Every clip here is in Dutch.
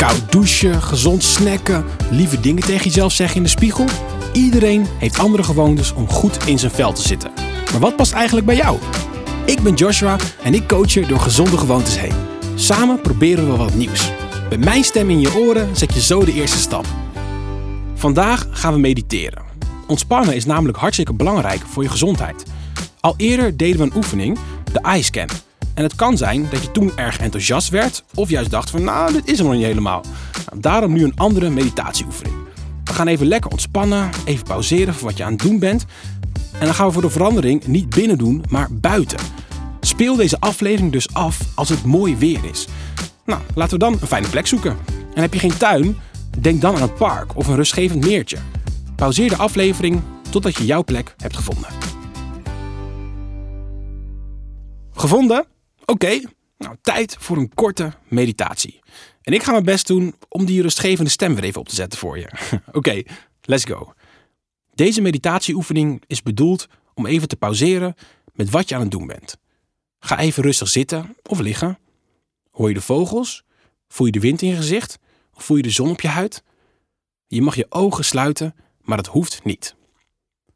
Koud douchen, gezond snacken, lieve dingen tegen jezelf zeggen in de spiegel. Iedereen heeft andere gewoontes om goed in zijn vel te zitten. Maar wat past eigenlijk bij jou? Ik ben Joshua en ik coach je door gezonde gewoontes heen. Samen proberen we wat nieuws. Met mijn stem in je oren zet je zo de eerste stap. Vandaag gaan we mediteren. Ontspannen is namelijk hartstikke belangrijk voor je gezondheid. Al eerder deden we een oefening, de eye scan. En het kan zijn dat je toen erg enthousiast werd of juist dacht van nou, dit is hem nog niet helemaal. Nou, daarom nu een andere meditatieoefening. We gaan even lekker ontspannen, even pauzeren voor wat je aan het doen bent. En dan gaan we voor de verandering niet binnen doen, maar buiten. Speel deze aflevering dus af als het mooi weer is. Nou, laten we dan een fijne plek zoeken. En heb je geen tuin, denk dan aan een park of een rustgevend meertje. Pauzeer de aflevering totdat je jouw plek hebt gevonden. Gevonden? Oké, nou tijd voor een korte meditatie. En ik ga mijn best doen om die rustgevende stem weer even op te zetten voor je. Oké, let's go. Deze meditatieoefening is bedoeld om even te pauzeren met wat je aan het doen bent. Ga even rustig zitten of liggen. Hoor je de vogels? Voel je de wind in je gezicht? Of voel je de zon op je huid? Je mag je ogen sluiten, maar dat hoeft niet.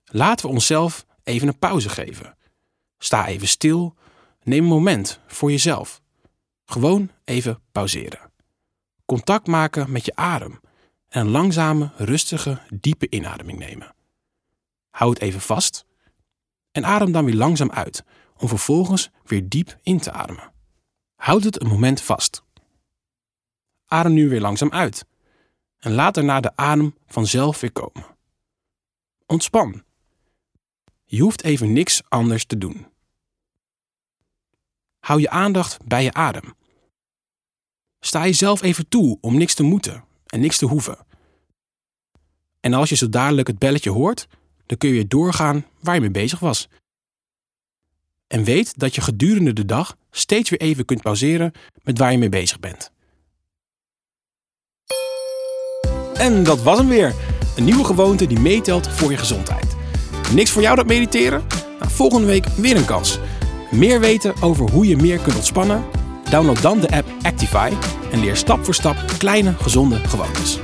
Laten we onszelf even een pauze geven. Sta even stil. Neem een moment voor jezelf. Gewoon even pauzeren. Contact maken met je adem en een langzame, rustige, diepe inademing nemen. Hou het even vast en adem dan weer langzaam uit om vervolgens weer diep in te ademen. Houd het een moment vast. Adem nu weer langzaam uit en laat daarna de adem vanzelf weer komen. Ontspan. Je hoeft even niks anders te doen. Hou je aandacht bij je adem. Sta jezelf even toe om niks te moeten en niks te hoeven. En als je zo dadelijk het belletje hoort, dan kun je doorgaan waar je mee bezig was. En weet dat je gedurende de dag steeds weer even kunt pauzeren met waar je mee bezig bent. En dat was hem weer. Een nieuwe gewoonte die meetelt voor je gezondheid. Niks voor jou dat mediteren? Nou, volgende week weer een kans. Meer weten over hoe je meer kunt ontspannen? Download dan de app Actify en leer stap voor stap kleine gezonde gewoontes.